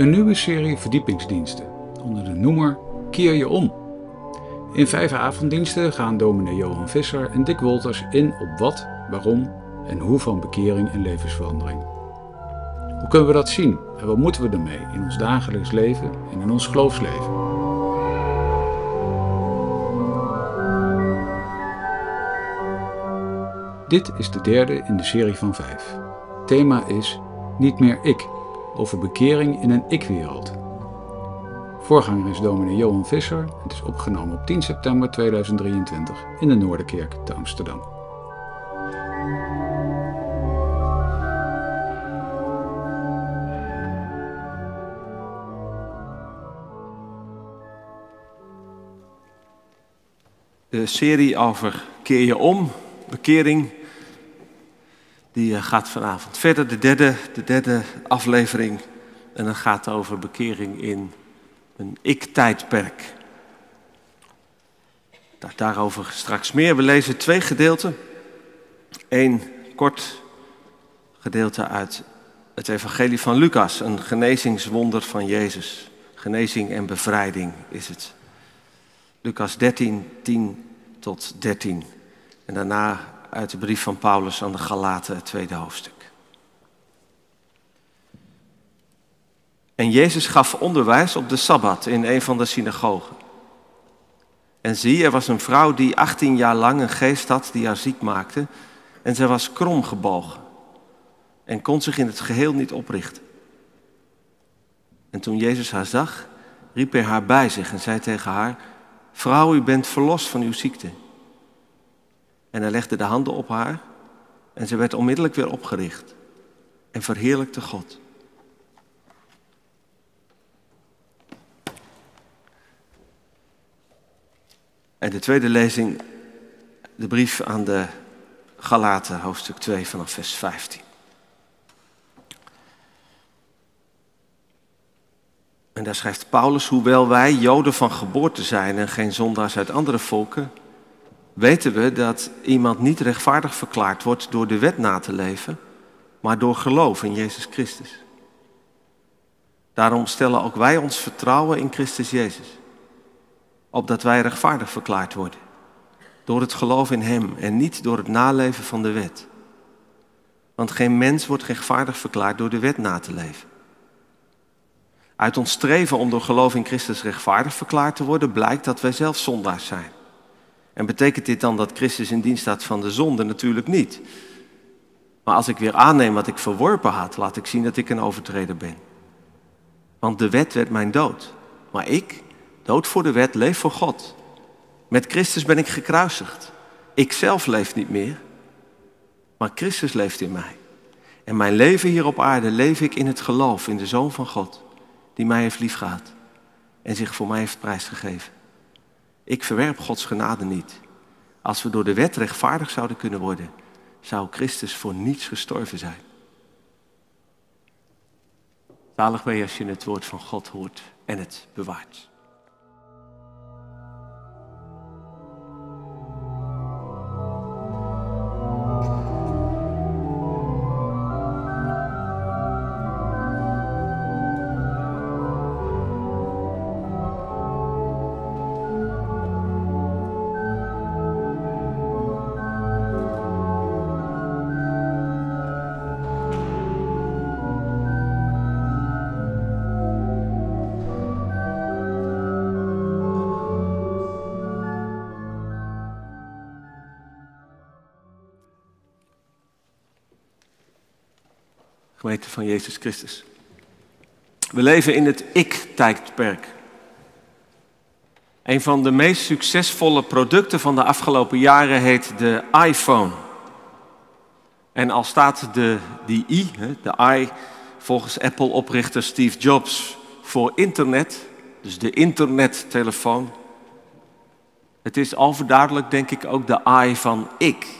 Een nieuwe serie verdiepingsdiensten onder de noemer Keer je om. In vijf avonddiensten gaan dominee Johan Visser en Dick Wolters in op wat, waarom en hoe van bekering en levensverandering. Hoe kunnen we dat zien en wat moeten we ermee in ons dagelijks leven en in ons geloofsleven? Dit is de derde in de serie van vijf. Thema is Niet meer ik, over bekering in een ik-wereld. Voorganger is dominee Johan Visser. Het is opgenomen op 10 september 2023 in de Noorderkerk te Amsterdam. De serie over keer je om, bekering, die eh, gaat vanavond verder. De derde, de derde aflevering. En dat gaat over bekering in een ik-tijdperk. Daarover straks meer. We lezen twee gedeelten. Eén kort gedeelte uit het Evangelie van Lucas, een genezingswonder van Jezus. Genezing en bevrijding is het. Lucas 13, 10 tot 13. En daarna uit de brief van Paulus aan de Galaten, het tweede hoofdstuk. En Jezus gaf onderwijs op de Sabbat in een van de synagogen. En zie, er was een vrouw die 18 jaar lang een geest had die haar ziek maakte. En zij was kromgebogen en kon zich in het geheel niet oprichten. En toen Jezus haar zag, riep hij haar bij zich en zei tegen haar: Vrouw, u bent verlost van uw ziekte. En hij legde de handen op haar en ze werd onmiddellijk weer opgericht en verheerlijkte God. En de tweede lezing, de brief aan de Galaten, hoofdstuk 2 vanaf vers 15. En daar schrijft Paulus, hoewel wij Joden van geboorte zijn en geen zondaars uit andere volken, weten we dat iemand niet rechtvaardig verklaard wordt door de wet na te leven, maar door geloof in Jezus Christus. Daarom stellen ook wij ons vertrouwen in Christus Jezus, opdat wij rechtvaardig verklaard worden, door het geloof in Hem en niet door het naleven van de wet. Want geen mens wordt rechtvaardig verklaard door de wet na te leven. Uit ons streven om door geloof in Christus rechtvaardig verklaard te worden, blijkt dat wij zelf zondaars zijn. En betekent dit dan dat Christus in dienst staat van de zonde? Natuurlijk niet. Maar als ik weer aanneem wat ik verworpen had, laat ik zien dat ik een overtreder ben. Want de wet werd mijn dood. Maar ik, dood voor de wet, leef voor God. Met Christus ben ik gekruisigd. Ik zelf leef niet meer, maar Christus leeft in mij. En mijn leven hier op aarde leef ik in het geloof in de Zoon van God, die mij heeft liefgehad en zich voor mij heeft prijsgegeven. Ik verwerp Gods genade niet. Als we door de wet rechtvaardig zouden kunnen worden, zou Christus voor niets gestorven zijn. Zalig ben als je het woord van God hoort en het bewaart. Gemeente van Jezus Christus. We leven in het ik-tijdperk. Een van de meest succesvolle producten van de afgelopen jaren heet de iPhone. En al staat de, die i, de i, volgens Apple-oprichter Steve Jobs voor internet, dus de internettelefoon. Het is overduidelijk, denk ik, ook de i van ik.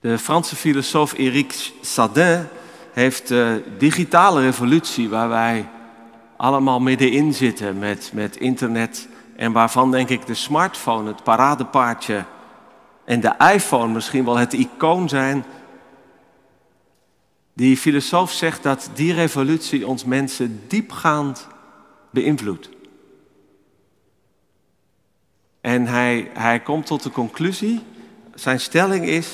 De Franse filosoof Eric Sadin heeft de digitale revolutie waar wij allemaal middenin zitten met, met internet en waarvan denk ik de smartphone het Die filosoof zegt dat die revolutie ons mensen diepgaand beïnvloedt. En hij, hij komt tot de conclusie, zijn stelling is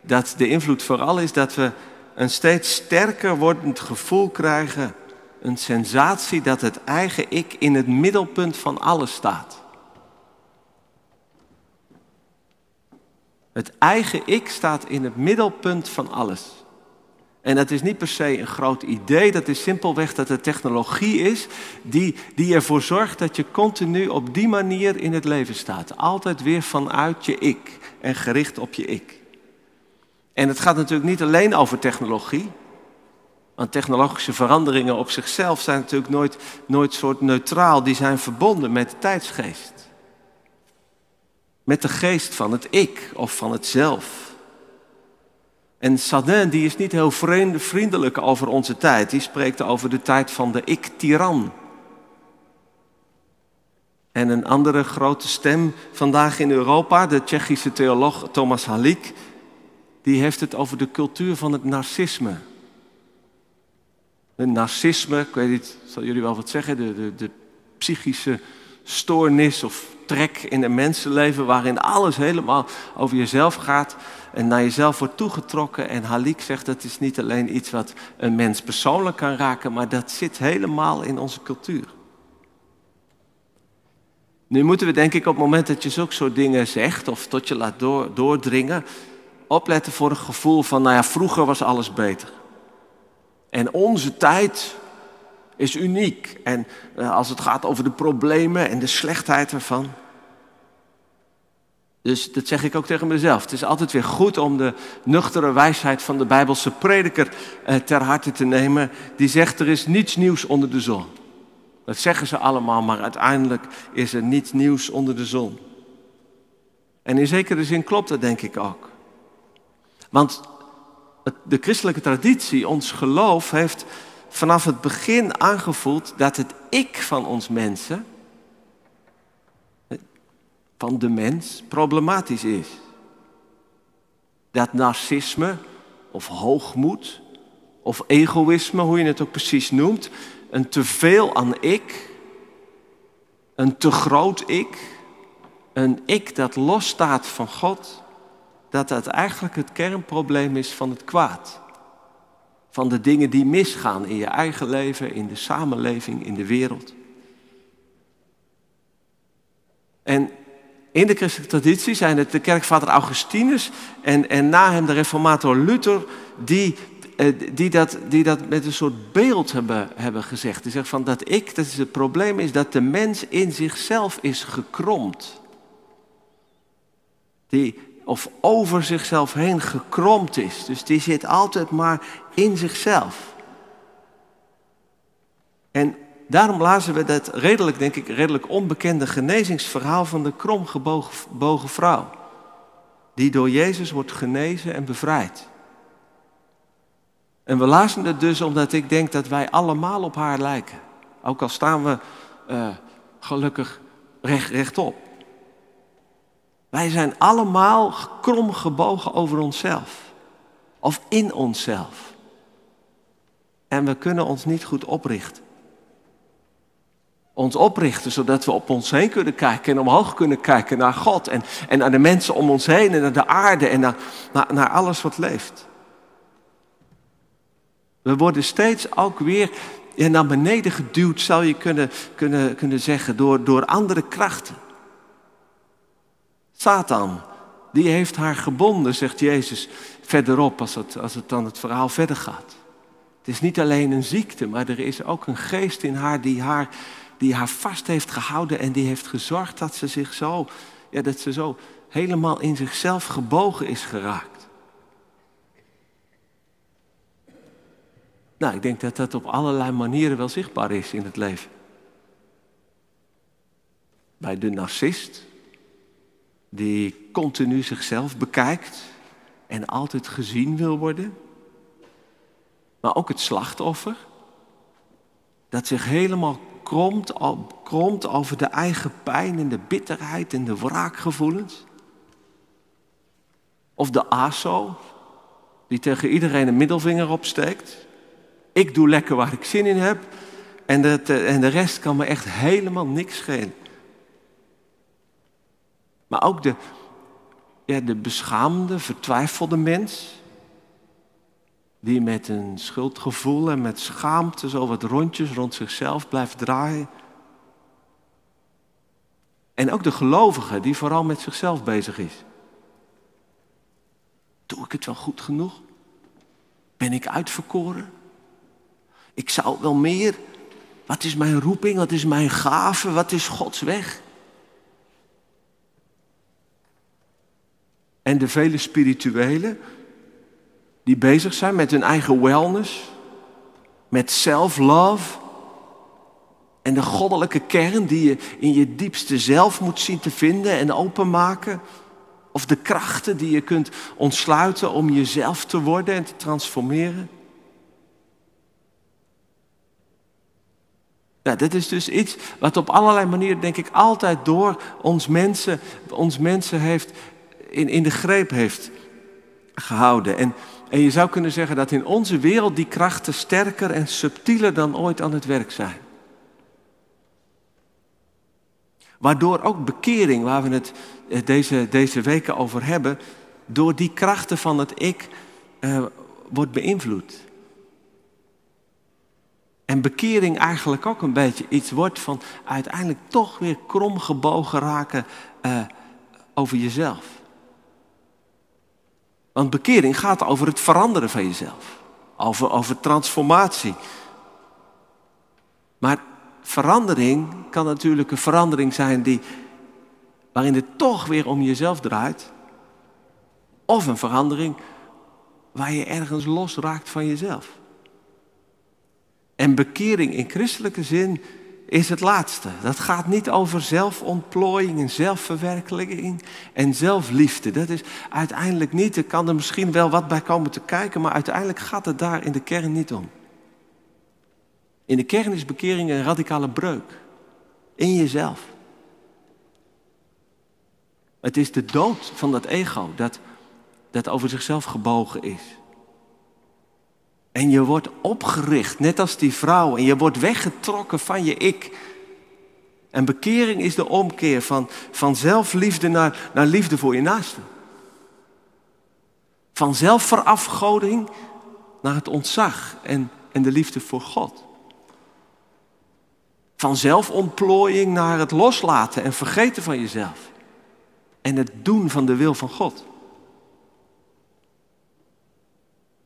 dat de invloed vooral is dat we een steeds sterker wordend gevoel krijgen, een sensatie dat het eigen ik in het middelpunt van alles staat. Het eigen ik staat in het middelpunt van alles. En dat is niet per se een groot idee, dat is simpelweg dat het technologie is die, die ervoor zorgt dat je continu op die manier in het leven staat. Altijd weer vanuit je ik en gericht op je ik. En het gaat natuurlijk niet alleen over technologie. Want technologische veranderingen op zichzelf zijn natuurlijk nooit, nooit soort neutraal. Die zijn verbonden met de tijdsgeest. Met de geest van het ik of van het zelf. En Sadin die is niet heel vriendelijk over onze tijd. Die spreekt over de tijd van de ik-tiran. En een andere grote stem vandaag in Europa, de Tsjechische theoloog Thomas Halik, die heeft het over de cultuur van het narcisme. Het narcisme, ik weet niet, zal jullie wel wat zeggen, de, de, de psychische stoornis of trek in een mensenleven waarin alles helemaal over jezelf gaat en naar jezelf wordt toegetrokken. En Halik zegt dat is niet alleen iets wat een mens persoonlijk kan raken, maar dat zit helemaal in onze cultuur. Nu moeten we denk ik op het moment dat je zulke soort dingen zegt of tot je laat door, doordringen, opletten voor een gevoel van, nou ja, vroeger was alles beter. En onze tijd is uniek. En eh, als het gaat over de problemen en de slechtheid ervan. Dus dat zeg ik ook tegen mezelf. Het is altijd weer goed om de nuchtere wijsheid van de Bijbelse prediker eh, ter harte te nemen. Die zegt er is niets nieuws onder de zon. Dat zeggen ze allemaal, maar uiteindelijk is er niets nieuws onder de zon. En in zekere zin klopt dat denk ik ook. Want de christelijke traditie, ons geloof, heeft vanaf het begin aangevoeld dat het ik van ons mensen, van de mens, problematisch is. Dat narcisme of hoogmoed of egoïsme, hoe je het ook precies noemt, een teveel aan ik, een te groot ik, een ik dat losstaat van God, dat dat eigenlijk het kernprobleem is van het kwaad. Van de dingen die misgaan in je eigen leven, in de samenleving, in de wereld. En in de christelijke traditie zijn het de kerkvader Augustinus en, en na hem de reformator Luther die, eh, die, dat, die dat met een soort beeld hebben, hebben gezegd. Die zegt van dat ik, dat is het probleem is dat de mens in zichzelf is gekromd. Die of over zichzelf heen gekromd is. Dus die zit altijd maar in zichzelf. En daarom lazen we dat redelijk, denk ik, redelijk onbekende genezingsverhaal van de kromgebogen vrouw. Die door Jezus wordt genezen en bevrijd. En we lazen het dus omdat ik denk dat wij allemaal op haar lijken. Ook al staan we uh, gelukkig recht, rechtop. Wij zijn allemaal krom gebogen over onszelf. Of in onszelf. En we kunnen ons niet goed oprichten. Ons oprichten zodat we op ons heen kunnen kijken en omhoog kunnen kijken naar God en, en naar de mensen om ons heen en naar de aarde en naar, naar, alles wat leeft. We worden steeds ook weer naar beneden geduwd, zou je kunnen, kunnen, kunnen zeggen, door, door andere krachten. Satan, die heeft haar gebonden, zegt Jezus verderop als het, als het dan het verhaal verder gaat. Het is niet alleen een ziekte, maar er is ook een geest in haar die haar, die haar vast heeft gehouden en die heeft gezorgd dat ze zich zo, ja, dat ze zo helemaal in zichzelf gebogen is geraakt. Nou, ik denk dat dat op allerlei manieren wel zichtbaar is in het leven. Bij de narcist, die continu zichzelf bekijkt en altijd gezien wil worden. Maar ook het slachtoffer, dat zich helemaal kromt, kromt over de eigen pijn en de bitterheid en de wraakgevoelens. Of de aso, die tegen iedereen een middelvinger opsteekt. Ik doe lekker waar ik zin in heb. En de, en de rest kan me echt helemaal niks schelen. Maar ook de, ja, de beschaamde, vertwijfelde mens. Die met een schuldgevoel en met schaamte zo wat rondjes rond zichzelf blijft draaien. En ook de gelovige die vooral met zichzelf bezig is. Doe ik het wel goed genoeg? Ben ik uitverkoren? Ik zou wel meer. Wat is mijn roeping? Wat is mijn gave? Wat is Gods weg? En de vele spirituelen die bezig zijn met hun eigen wellness, met self-love en de goddelijke kern die je in je diepste zelf moet zien te vinden en openmaken. Of de krachten die je kunt ontsluiten om jezelf te worden en te transformeren. Ja, dit is dus iets wat op allerlei manieren, denk ik, altijd door ons mensen, ons mensen heeft, in, in de greep heeft gehouden. En, en je zou kunnen zeggen dat in onze wereld die krachten sterker en subtieler dan ooit aan het werk zijn. Waardoor ook bekering, waar we het eh, deze, deze weken over hebben, door die krachten van het ik uh, wordt beïnvloed. En bekering eigenlijk ook een beetje iets wordt van uiteindelijk toch weer kromgebogen raken uh, over jezelf. Want bekering gaat over het veranderen van jezelf. Over, over transformatie. Maar verandering kan natuurlijk een verandering zijn die, waarin het toch weer om jezelf draait. Of een verandering waar je ergens los raakt van jezelf. En bekering in christelijke zin is het laatste. Dat gaat niet over zelfontplooiing en zelfverwerkelijking en zelfliefde. Dat is uiteindelijk niet, er kan er misschien wel wat bij komen te kijken, maar uiteindelijk gaat het daar in de kern niet om. In de kern is bekering een radicale breuk. In jezelf. Het is de dood van dat ego dat, dat over zichzelf gebogen is. En je wordt opgericht, net als die vrouw. En je wordt weggetrokken van je ik. En bekering is de omkeer van, van zelfliefde naar, naar liefde voor je naaste. Van zelfverafgoding naar het ontzag en, en de liefde voor God. Van zelfontplooiing naar het loslaten en vergeten van jezelf. En het doen van de wil van God.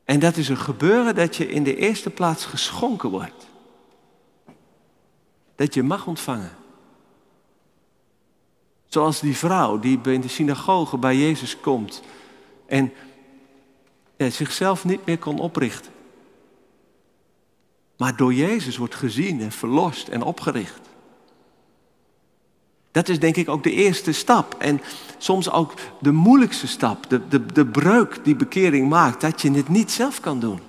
En dat is een gebeuren dat je in de eerste plaats geschonken wordt. Dat je mag ontvangen. Zoals die vrouw die in de synagoge bij Jezus komt en zichzelf niet meer kon oprichten. Maar door Jezus wordt gezien en verlost en opgericht. Dat is denk ik ook de eerste stap. En soms ook de moeilijkste stap, de, de, de breuk die bekering maakt, dat je het niet zelf kan doen.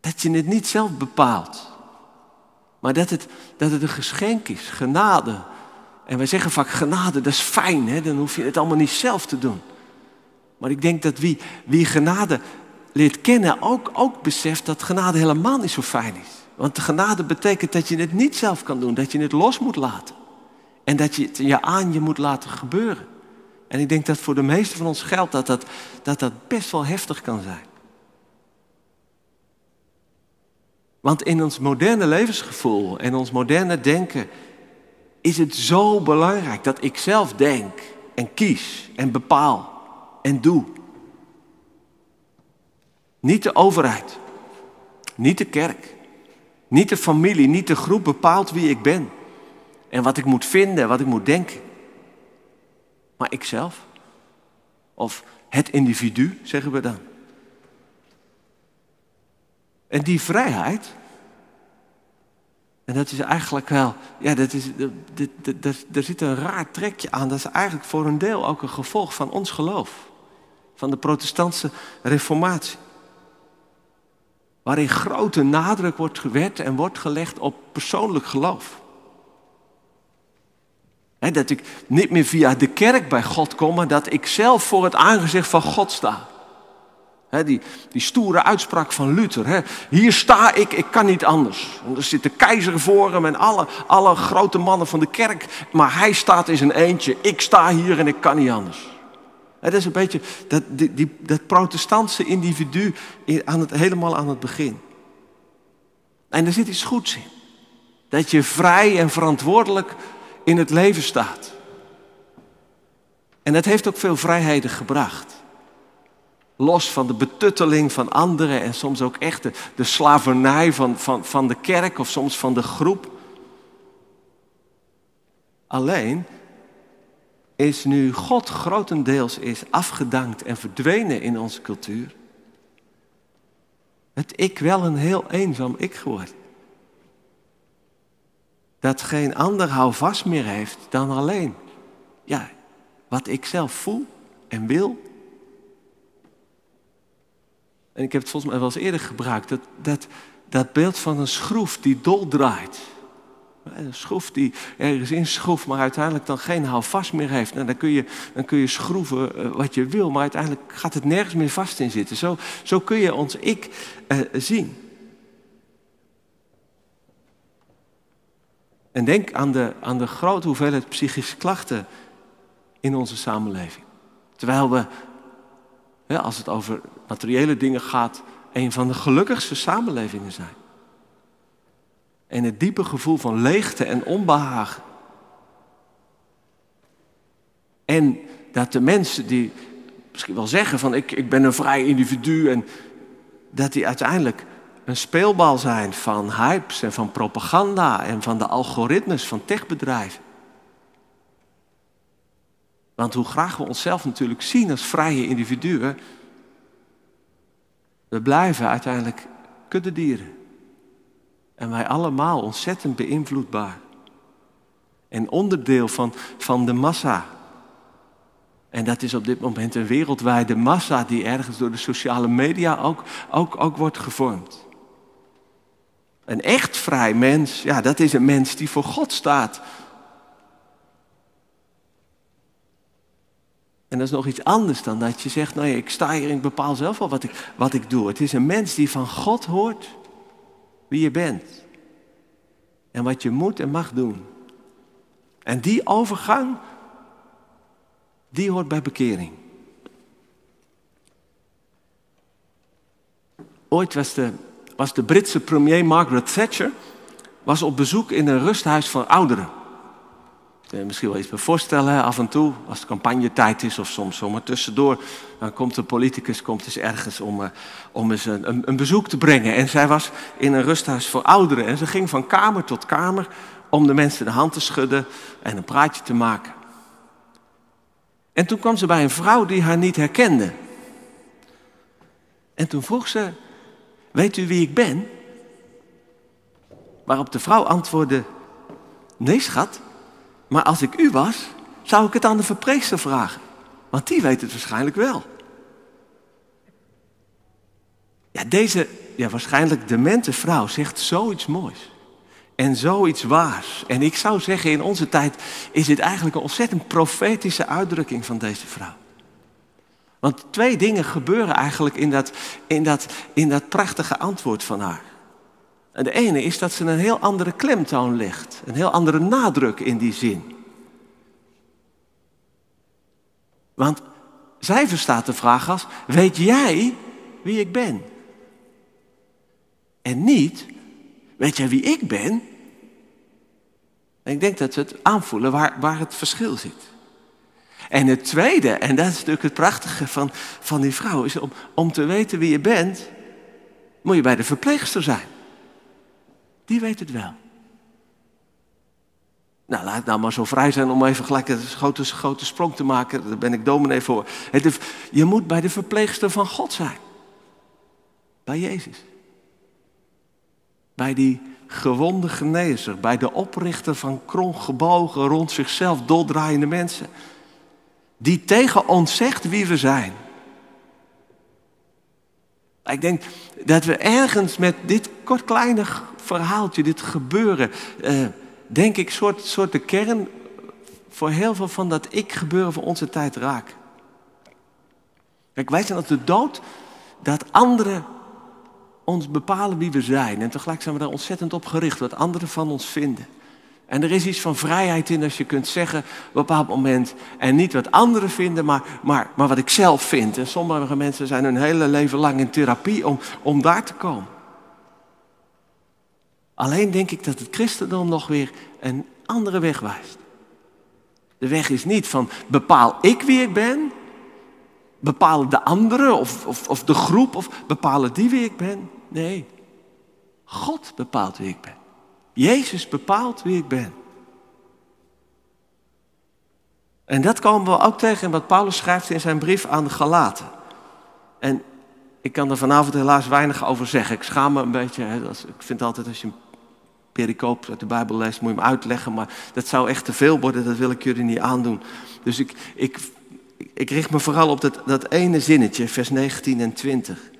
Dat je het niet zelf bepaalt. Maar dat het, dat het een geschenk is, genade. En wij zeggen vaak genade, dat is fijn, hè? dan hoef je het allemaal niet zelf te doen. Maar ik denk dat wie, wie genade leert kennen ook, ook beseft dat genade helemaal niet zo fijn is. Want de genade betekent dat je het niet zelf kan doen, dat je het los moet laten. En dat je het je aan je moet laten gebeuren. En ik denk dat voor de meesten van ons geldt dat dat, dat, dat best wel heftig kan zijn. Want in ons moderne levensgevoel en ons moderne denken is het zo belangrijk dat ik zelf denk en kies en bepaal en doe. Niet de overheid, niet de kerk, niet de familie, niet de groep bepaalt wie ik ben. En wat ik moet vinden, wat ik moet denken. Maar ikzelf. Of het individu, zeggen we dan. En die vrijheid, en dat is eigenlijk wel, ja, dat is, er zit een raar trekje aan. Dat is eigenlijk voor een deel ook een gevolg van ons geloof. Van de protestantse reformatie waarin grote nadruk wordt gewet en wordt gelegd op persoonlijk geloof. dat ik niet meer via de kerk bij God kom, maar dat ik zelf voor het aangezicht van God sta. die, die stoere uitspraak van Luther. Hier sta ik, ik kan niet anders. En er zit de keizer voor hem en alle, alle grote mannen van de kerk. Maar hij staat in zijn eentje. Ik sta hier en ik kan niet anders. Dat is een beetje dat, die, die, dat protestantse individu aan het, helemaal aan het begin. En er zit iets goeds in. Dat je vrij en verantwoordelijk in het leven staat. En dat heeft ook veel vrijheden gebracht. Los van de betutteling van anderen en soms ook echt de, de slavernij van, van, van de kerk of soms van de groep. Alleen is nu God grotendeels is afgedankt en verdwenen in onze cultuur, het ik wel een heel eenzaam ik geworden. Dat geen ander houvast meer heeft dan alleen ja, wat ik zelf voel en wil en ik heb het volgens mij wel eens eerder gebruikt, dat, dat, dat beeld van een schroef die doldraait. Een schroef die ergens in schroeft, maar uiteindelijk dan geen houvast meer heeft. Nou, dan, kun je, dan kun je schroeven eh, wat je wil, maar uiteindelijk gaat het nergens meer vast in zitten. Zo, zo kun je ons ik uh, zien. En denk aan de, aan de grote hoeveelheid psychische klachten in onze samenleving. Terwijl we als het over materiële dingen gaat, een van de gelukkigste samenlevingen zijn. En het diepe gevoel van leegte en onbehagen. En dat de mensen die misschien wel zeggen van ik, ik ben een vrij individu en dat die uiteindelijk een speelbal zijn van hypes en van propaganda en van de algoritmes van techbedrijven. Want hoe graag we onszelf natuurlijk zien als vrije individuen, we blijven uiteindelijk kuddedieren. En wij allemaal ontzettend beïnvloedbaar. En onderdeel van, van de massa. En dat is op dit moment een wereldwijde massa die ergens door de sociale media ook, ook, ook wordt gevormd. Een echt vrij mens, ja, dat is een mens die voor God staat. En dat is nog iets anders dan dat je zegt, nou ja, ik sta hier en ik bepaal zelf wel wat ik, wat ik doe. Het is een mens die van God hoort wie je bent. En wat je moet en mag doen. En die overgang, die hoort bij bekering. Ooit was de, was de Britse premier Margaret Thatcher was op bezoek in een rusthuis voor ouderen misschien wel iets bij voorstellen, af en toe, als het campagnetijd is of soms zomaar tussendoor. Dan komt een politicus komt eens ergens om, uh, om eens een, een, een, bezoek te brengen. En zij was in een rusthuis voor ouderen. En ze ging van kamer tot kamer om de mensen de hand te schudden en een praatje te maken. En toen kwam ze bij een vrouw die haar niet herkende. En toen vroeg ze, weet u wie ik ben? Waarop de vrouw antwoordde, nee schat, maar als ik u was, zou ik het aan de verpleegster vragen. Want die weet het waarschijnlijk wel. Ja, deze ja, waarschijnlijk demente vrouw zegt zoiets moois. En zoiets waars. En ik zou zeggen, in onze tijd is dit eigenlijk een ontzettend profetische uitdrukking van deze vrouw. Want twee dingen gebeuren eigenlijk in dat, in dat, in dat prachtige antwoord van haar. En de ene is dat ze een heel andere klemtoon legt, een heel andere nadruk in die zin. Want zij verstaat de vraag als, weet jij wie ik ben? En niet, weet jij wie ik ben? En ik denk dat we het aanvoelen waar, waar het verschil zit. En het tweede, en dat is natuurlijk het prachtige van, van die vrouw, is om, om te weten wie je bent, moet je bij de verpleegster zijn. Die weet het wel. Nou, laat nou maar zo vrij zijn om even gelijk een grote, grote sprong te maken. Daar ben ik dominee voor. Je moet bij de verpleegster van God zijn. Bij Jezus. Bij die gewonde genezer. Bij de oprichter van krongebogen, rond zichzelf doldraaiende mensen. Die tegen ons zegt wie we zijn. Ik denk dat we ergens met dit kort kleine verhaaltje, dit gebeuren, eh, denk ik, soort, soort de kern voor heel veel van dat ik gebeuren van onze tijd raak. Kijk, wij zijn als de dood dat anderen ons bepalen wie we zijn. En tegelijk zijn we daar ontzettend op gericht, wat anderen van ons vinden. En er is iets van vrijheid in als je kunt zeggen op een bepaald moment. En niet wat anderen vinden, maar, maar, maar wat ik zelf vind. En sommige mensen zijn hun hele leven lang in therapie om, om daar te komen. Alleen denk ik dat het christendom nog weer een andere weg wijst. De weg is niet van bepaal ik wie ik ben, bepalen de anderen of, of, of de groep of bepalen die wie ik ben. Nee, God bepaalt wie ik ben. Jezus bepaalt wie ik ben. En dat komen we ook tegen in wat Paulus schrijft in zijn brief aan de Galaten. En ik kan er vanavond helaas weinig over zeggen. Ik schaam me een beetje. Ik vind altijd als je een pericoop uit de Bijbel leest, moet je hem uitleggen. Maar dat zou echt te veel worden, dat wil ik jullie niet aandoen. Dus ik, ik, ik richt me vooral op dat, dat ene zinnetje, vers 19 en 20.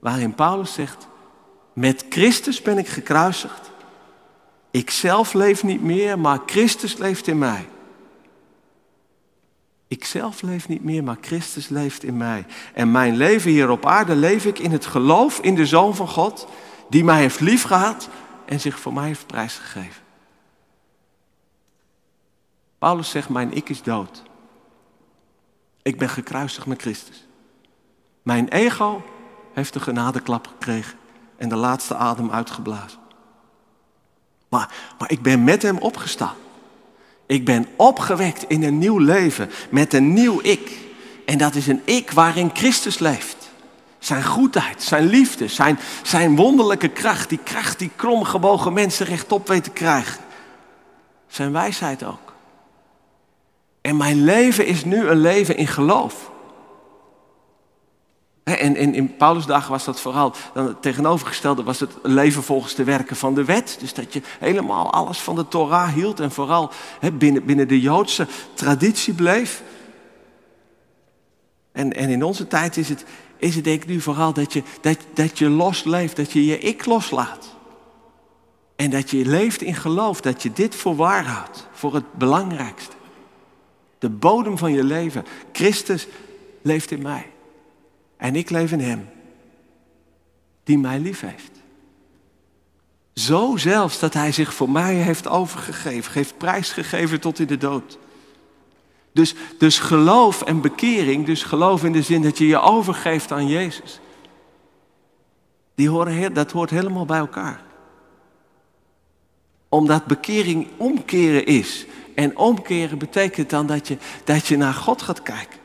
Waarin Paulus zegt, met Christus ben ik gekruisigd. Ik zelf leef niet meer, maar Christus leeft in mij. Ik zelf leef niet meer, maar Christus leeft in mij. En mijn leven hier op aarde leef ik in het geloof in de Zoon van God, die mij heeft liefgehad en zich voor mij heeft prijsgegeven. Paulus zegt, mijn ik is dood. Ik ben gekruisigd met Christus. Mijn ego heeft de genadeklap gekregen en de laatste adem uitgeblazen. Maar, maar ik ben met hem opgestaan. Ik ben opgewekt in een nieuw leven met een nieuw ik. En dat is een ik waarin Christus leeft. Zijn goedheid, zijn liefde, zijn, zijn wonderlijke kracht. Die kracht die kromgebogen mensen rechtop weet te krijgen. Zijn wijsheid ook. En mijn leven is nu een leven in geloof. En, in Paulus' dagen was dat vooral, dan het tegenovergestelde was het leven volgens de werken van de wet. Dus dat je helemaal alles van de Torah hield en vooral binnen, de Joodse traditie bleef. En, en in onze tijd is het, is het denk ik nu vooral dat je, dat, dat je losleeft, dat je je ik loslaat. En dat je leeft in geloof, dat je dit voor waar houdt, voor het belangrijkste. De bodem van je leven. Christus leeft in mij. En ik leef in Hem, die mij lief heeft. Zo zelfs dat Hij zich voor mij heeft overgegeven, heeft prijsgegeven tot in de dood. Dus, dus geloof en bekering, dus geloof in de zin dat je je overgeeft aan Jezus, die horen, dat hoort helemaal bij elkaar. Omdat bekering omkeren is. En omkeren betekent dan dat je, dat je naar God gaat kijken.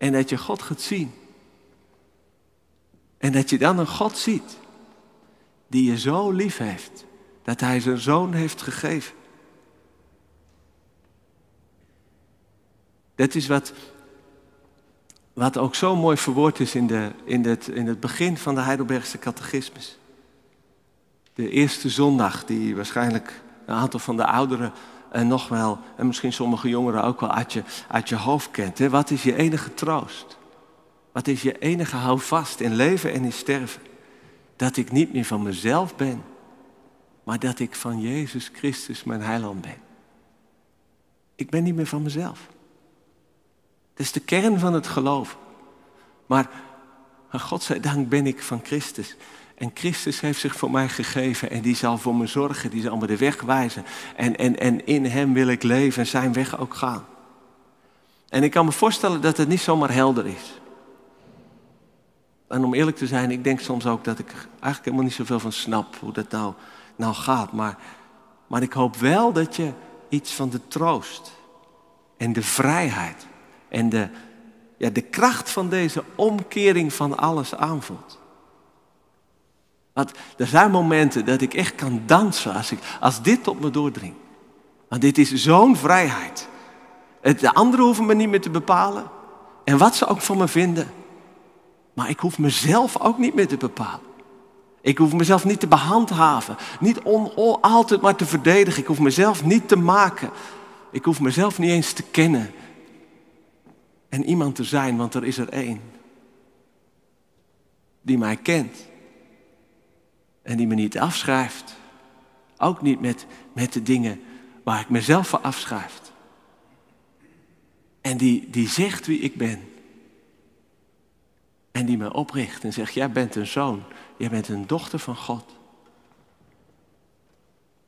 En dat je God gaat zien. En dat je dan een God ziet die je zo lief heeft, dat Hij zijn zoon heeft gegeven. Dat is wat, wat ook zo mooi verwoord is in, de, in, het, in het begin van de Heidelbergse catechismus. De eerste zondag die waarschijnlijk een aantal van de ouderen en nog wel, en misschien sommige jongeren ook wel uit je, uit je hoofd kent. Hè? Wat is je enige troost? Wat is je enige houvast in leven en in sterven? Dat ik niet meer van mezelf ben, maar dat ik van Jezus Christus mijn heiland ben. Ik ben niet meer van mezelf. Dat is de kern van het geloof. Maar, maar godzijdank ben ik van Christus. En Christus heeft zich voor mij gegeven en die zal voor me zorgen, die zal me de weg wijzen. En, en, en in Hem wil ik leven en zijn weg ook gaan. En ik kan me voorstellen dat het niet zomaar helder is. En om eerlijk te zijn, ik denk soms ook dat ik eigenlijk helemaal niet zoveel van snap hoe dat nou, nou gaat. Maar, maar ik hoop wel dat je iets van de troost en de vrijheid en de, ja, de kracht van deze omkering van alles aanvoelt. Want er zijn momenten dat ik echt kan dansen als, ik, als dit tot me doordringt. Want dit is zo'n vrijheid. De anderen hoeven me niet meer te bepalen. En wat ze ook van me vinden. Maar ik hoef mezelf ook niet meer te bepalen. Ik hoef mezelf niet te behandhaven. Niet altijd maar te verdedigen. Ik hoef mezelf niet te maken. Ik hoef mezelf niet eens te kennen. En iemand te zijn, want er is er één. Die mij kent. En die me niet afschrijft. Ook niet met, met de dingen waar ik mezelf voor afschrijf. En die, die zegt wie ik ben. En die me opricht en zegt, jij bent een zoon, jij bent een dochter van God.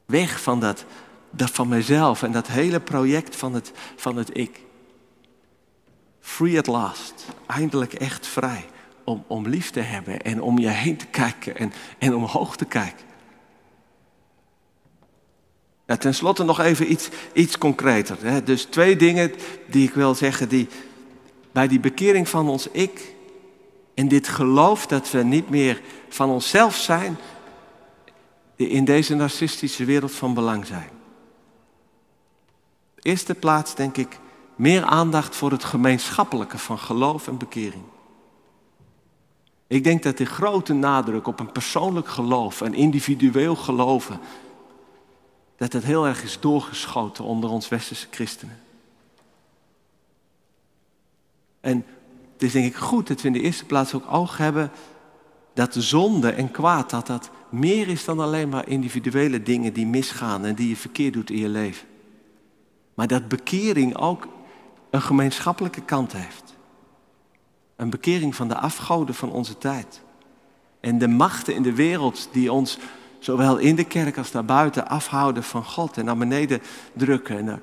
Weg van dat, dat van mezelf en dat hele project van het, van het ik. Free at last. Eindelijk echt vrij. Om, om lief te hebben en om je heen te kijken en, en omhoog te kijken. Ja, ten slotte nog even iets, iets concreter. Hè. Dus twee dingen die ik wil zeggen, die bij die bekering van ons ik en dit geloof dat we niet meer van onszelf zijn, die in deze narcistische wereld van belang zijn. Eerste plaats denk ik meer aandacht voor het gemeenschappelijke van geloof en bekering. Ik denk dat de grote nadruk op een persoonlijk geloof, een individueel geloven, dat dat heel erg is doorgeschoten onder ons westerse christenen. En het is denk ik goed dat we in de eerste plaats ook oog hebben dat de zonde en kwaad, dat dat meer is dan alleen maar individuele dingen die misgaan en die je verkeerd doet in je leven. Maar dat bekering ook een gemeenschappelijke kant heeft. Een bekering van de afgoden van onze tijd. En de machten in de wereld die ons zowel in de kerk als daarbuiten afhouden van God en naar beneden drukken. En daar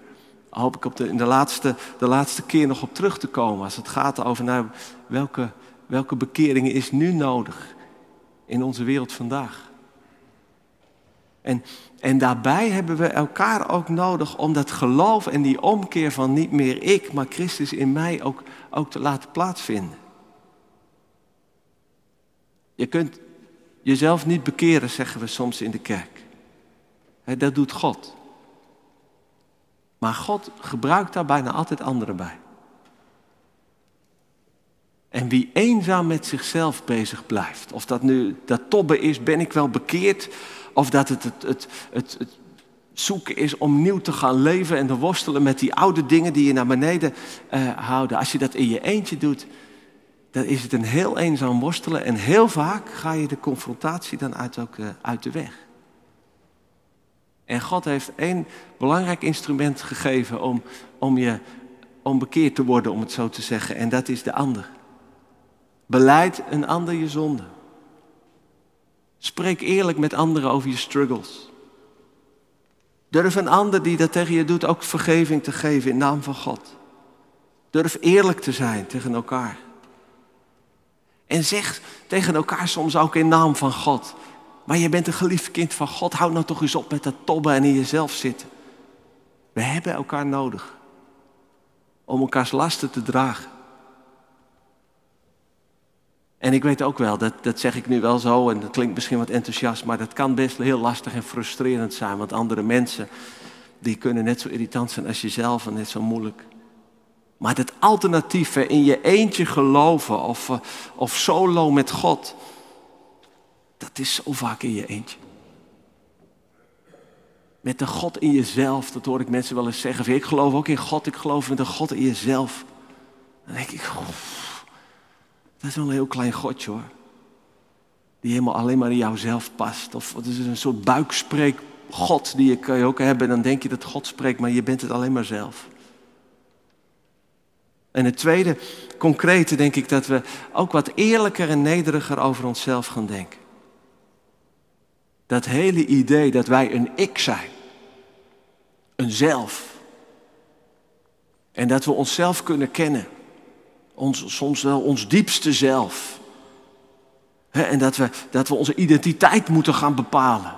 hoop ik op de, in de laatste, de laatste keer nog op terug te komen als het gaat over nou, welke, welke bekering is nu nodig in onze wereld vandaag. En, en daarbij hebben we elkaar ook nodig om dat geloof en die omkeer van niet meer ik, maar Christus in mij ook, ook te laten plaatsvinden. Je kunt jezelf niet bekeren, zeggen we soms in de kerk. dat doet God. Maar God gebruikt daar bijna altijd anderen bij. En wie eenzaam met zichzelf bezig blijft, of dat nu dat tobben is, ben ik wel bekeerd, of dat het het, het, het, zoeken is om nieuw te gaan leven en te worstelen met die oude dingen die je naar beneden uh, houden. Als je dat in je eentje doet, dan is het een heel eenzaam worstelen. En heel vaak ga je de confrontatie dan uit, ook, uh, uit de weg. En God heeft één belangrijk instrument gegeven om, om je om bekeerd te worden, om het zo te zeggen. En dat is de ander. Beleid een ander je zonde. Spreek eerlijk met anderen over je struggles. Durf een ander die dat tegen je doet ook vergeving te geven in naam van God. Durf eerlijk te zijn tegen elkaar. En zeg tegen elkaar soms ook in naam van God. Maar je bent een geliefd kind van God. Houd nou toch eens op met dat tobben en in jezelf zitten. We hebben elkaar nodig. Om elkaars lasten te dragen. En ik weet ook wel, dat, dat zeg ik nu wel zo en dat klinkt misschien wat enthousiast, maar dat kan best heel lastig en frustrerend zijn. Want andere mensen, die kunnen net zo irritant zijn als jezelf en net zo moeilijk. Maar het alternatief, in je eentje geloven of, eh, of solo met God, dat is zo vaak in je eentje. Met de God in jezelf, dat hoor ik mensen wel eens zeggen. Ik geloof ook in God, ik geloof met de God in jezelf. Dan denk ik, dat is wel een heel klein godje hoor. Die helemaal alleen maar in jouzelf past. Of het is een soort buikspreek God die je kan je ook hebben. En dan denk je dat God spreekt, maar je bent het alleen maar zelf. En het tweede, concrete, denk ik dat we ook wat eerlijker en nederiger over onszelf gaan denken. Dat hele idee dat wij een ik zijn. Een zelf. En dat we onszelf kunnen kennen ons, soms wel ons diepste zelf. en dat we, dat we onze identiteit moeten gaan bepalen.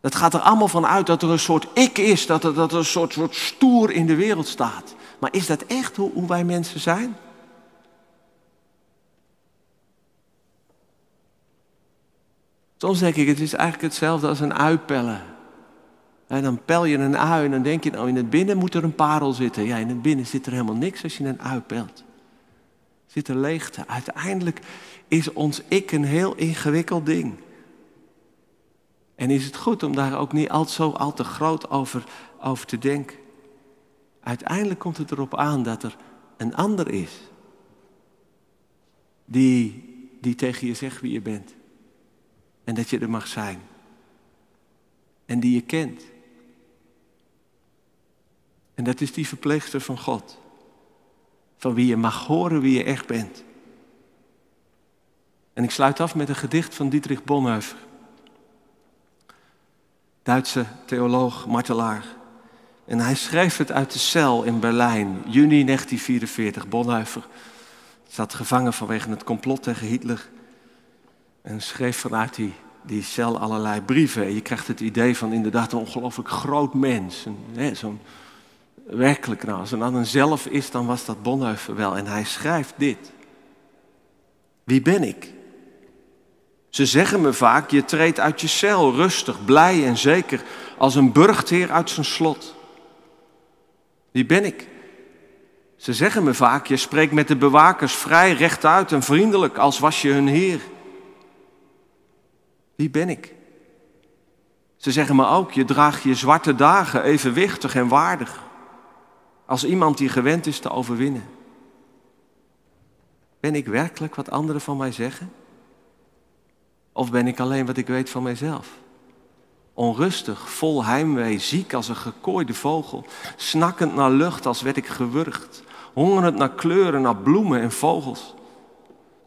Dat gaat er allemaal van uit dat er een soort ik is, dat er, dat er een soort, soort stoer in de wereld staat. Maar is dat echt hoe, hoe wij mensen zijn? Soms denk ik, het is eigenlijk hetzelfde als een uitpellen. En dan pel je een ui en dan denk je, nou in het binnen moet er een parel zitten. Ja, in het binnen zit er helemaal niks als je een ui pelt. Zit er leegte. Uiteindelijk is ons ik een heel ingewikkeld ding. En is het goed om daar ook niet al zo al te groot over, over te denken. Uiteindelijk komt het erop aan dat er een ander is. Die, die tegen je zegt wie je bent. En dat je er mag zijn. En die je kent. En dat is die verpleegster van God. Van wie je mag horen wie je echt bent. En ik sluit af met een gedicht van Dietrich Bonhoeffer. Duitse theoloog, martelaar. En hij schreef het uit de cel in Berlijn, juni 1944. Bonhoeffer zat gevangen vanwege het complot tegen Hitler. En schreef vanuit die, die cel allerlei brieven. En je krijgt het idee van inderdaad een ongelooflijk groot mens. Zo'n werkelijk nou, als een zelf is, dan was dat Bonhoeffer wel. En hij schrijft dit. Wie ben ik? Ze zeggen me vaak, je treedt uit je cel, rustig, blij en zeker, als een burchtheer uit zijn slot. Wie ben ik? Ze zeggen me vaak, je spreekt met de bewakers vrij, rechtuit en vriendelijk, als was je hun heer. Wie ben ik? Ze zeggen me ook, je draagt je zwarte dagen evenwichtig en waardig, als iemand die gewend is te overwinnen. Ben ik werkelijk wat anderen van mij zeggen? Of ben ik alleen wat ik weet van mijzelf? Onrustig, vol heimwee, ziek als een gekooide vogel, snakkend naar lucht als werd ik gewurgd, hongerend naar kleuren, naar bloemen en vogels,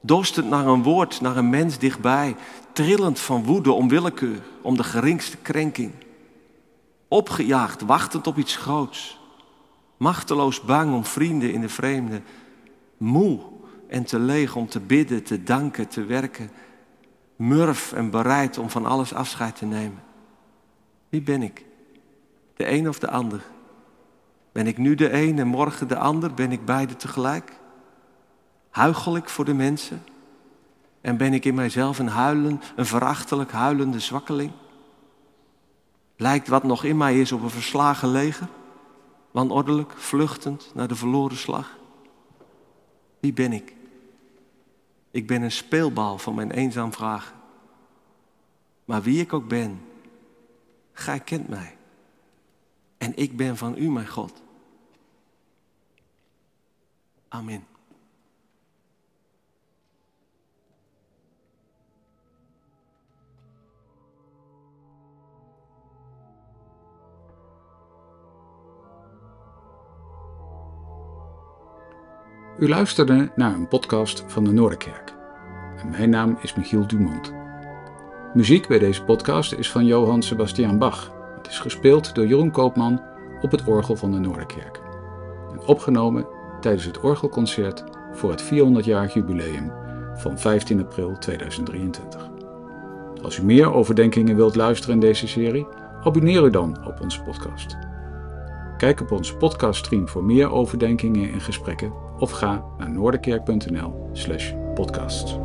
dorstend naar een woord, naar een mens dichtbij, trillend van woede om willekeur, om de geringste krenking, opgejaagd, wachtend op iets groots, machteloos bang om vrienden in de vreemde, moe en te leeg om te bidden, te danken, te werken, murf en bereid om van alles afscheid te nemen. Wie ben ik? De een of de ander? Ben ik nu de een en morgen de ander? Ben ik beide tegelijk? Huichel ik voor de mensen? En ben ik in mijzelf een huilen, een verachtelijk huilende zwakkeling? Lijkt wat nog in mij is op een verslagen leger? Wanordelijk, vluchtend naar de verloren slag? Wie ben ik? Ik ben een speelbal van mijn eenzaam vragen. Maar wie ik ook ben, gij kent mij. En ik ben van u, mijn God. Amen. U luisterde naar een podcast van de Noorderkerk. Mijn naam is Michiel Dumont. Muziek bij deze podcast is van Johann Sebastian Bach. Het is gespeeld door Jeroen Koopman op het orgel van de Noorderkerk. En opgenomen tijdens het orgelconcert voor het 400-jarig jubileum van 15 april 2023. Als u meer overdenkingen wilt luisteren in deze serie, abonneer u dan op onze podcast. Kijk op onze podcaststream voor meer overdenkingen en gesprekken of ga naar noorderkerk.nl/podcasts.